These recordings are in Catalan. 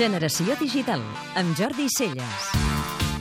Generació Digital, amb Jordi Celles.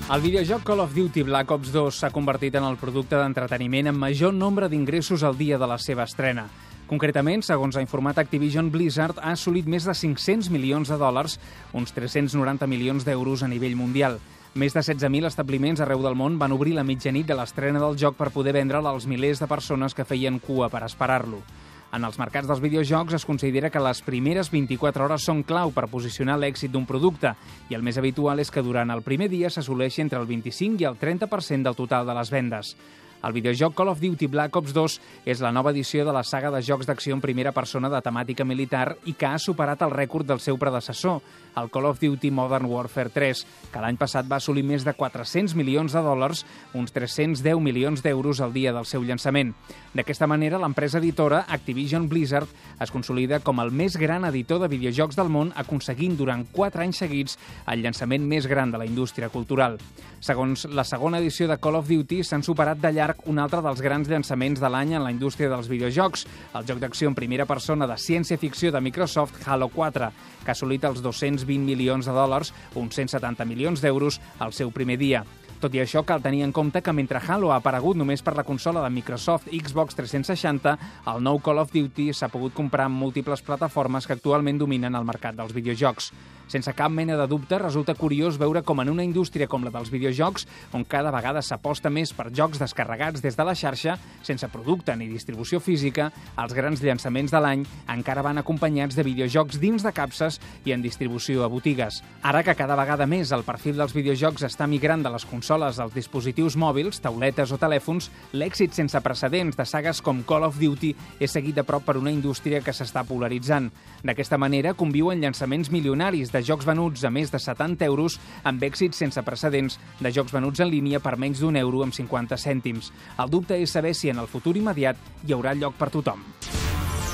El videojoc Call of Duty Black Ops 2 s'ha convertit en el producte d'entreteniment amb major nombre d'ingressos al dia de la seva estrena. Concretament, segons ha informat Activision Blizzard, ha assolit més de 500 milions de dòlars, uns 390 milions d'euros a nivell mundial. Més de 16.000 establiments arreu del món van obrir la mitjanit de l'estrena del joc per poder vendre'l als milers de persones que feien cua per esperar-lo. En els mercats dels videojocs es considera que les primeres 24 hores són clau per posicionar l'èxit d'un producte i el més habitual és que durant el primer dia s'assoleixi entre el 25 i el 30% del total de les vendes. El videojoc Call of Duty Black Ops 2 és la nova edició de la saga de jocs d'acció en primera persona de temàtica militar i que ha superat el rècord del seu predecessor, el Call of Duty Modern Warfare 3, que l'any passat va assolir més de 400 milions de dòlars, uns 310 milions d'euros al dia del seu llançament. D'aquesta manera, l'empresa editora Activision Blizzard es consolida com el més gran editor de videojocs del món, aconseguint durant 4 anys seguits el llançament més gran de la indústria cultural. Segons la segona edició de Call of Duty, s'han superat de llarg un altre dels grans llançaments de l'any en la indústria dels videojocs, el joc d'acció en primera persona de ciència-ficció de Microsoft Halo 4, que ha assolit els 220 milions de dòlars, uns 170 milions d'euros, al seu primer dia. Tot i això, cal tenir en compte que mentre Halo ha aparegut només per la consola de Microsoft Xbox 360, el nou Call of Duty s'ha pogut comprar en múltiples plataformes que actualment dominen el mercat dels videojocs. Sense cap mena de dubte, resulta curiós veure com en una indústria com la dels videojocs, on cada vegada s'aposta més per jocs descarregats des de la xarxa, sense producte ni distribució física, els grans llançaments de l'any encara van acompanyats de videojocs dins de capses i en distribució a botigues. Ara que cada vegada més el perfil dels videojocs està migrant de les consoles als dispositius mòbils, tauletes o telèfons, l'èxit sense precedents de sagues com Call of Duty és seguit de prop per una indústria que s'està polaritzant. D'aquesta manera, conviuen llançaments milionaris de de jocs venuts a més de 70 euros amb èxits sense precedents de jocs venuts en línia per menys d'un euro amb 50 cèntims. El dubte és saber si en el futur immediat hi haurà lloc per tothom.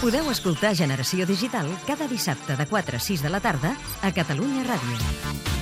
Podeu escoltar Generació Digital cada dissabte de 4 a 6 de la tarda a Catalunya Ràdio.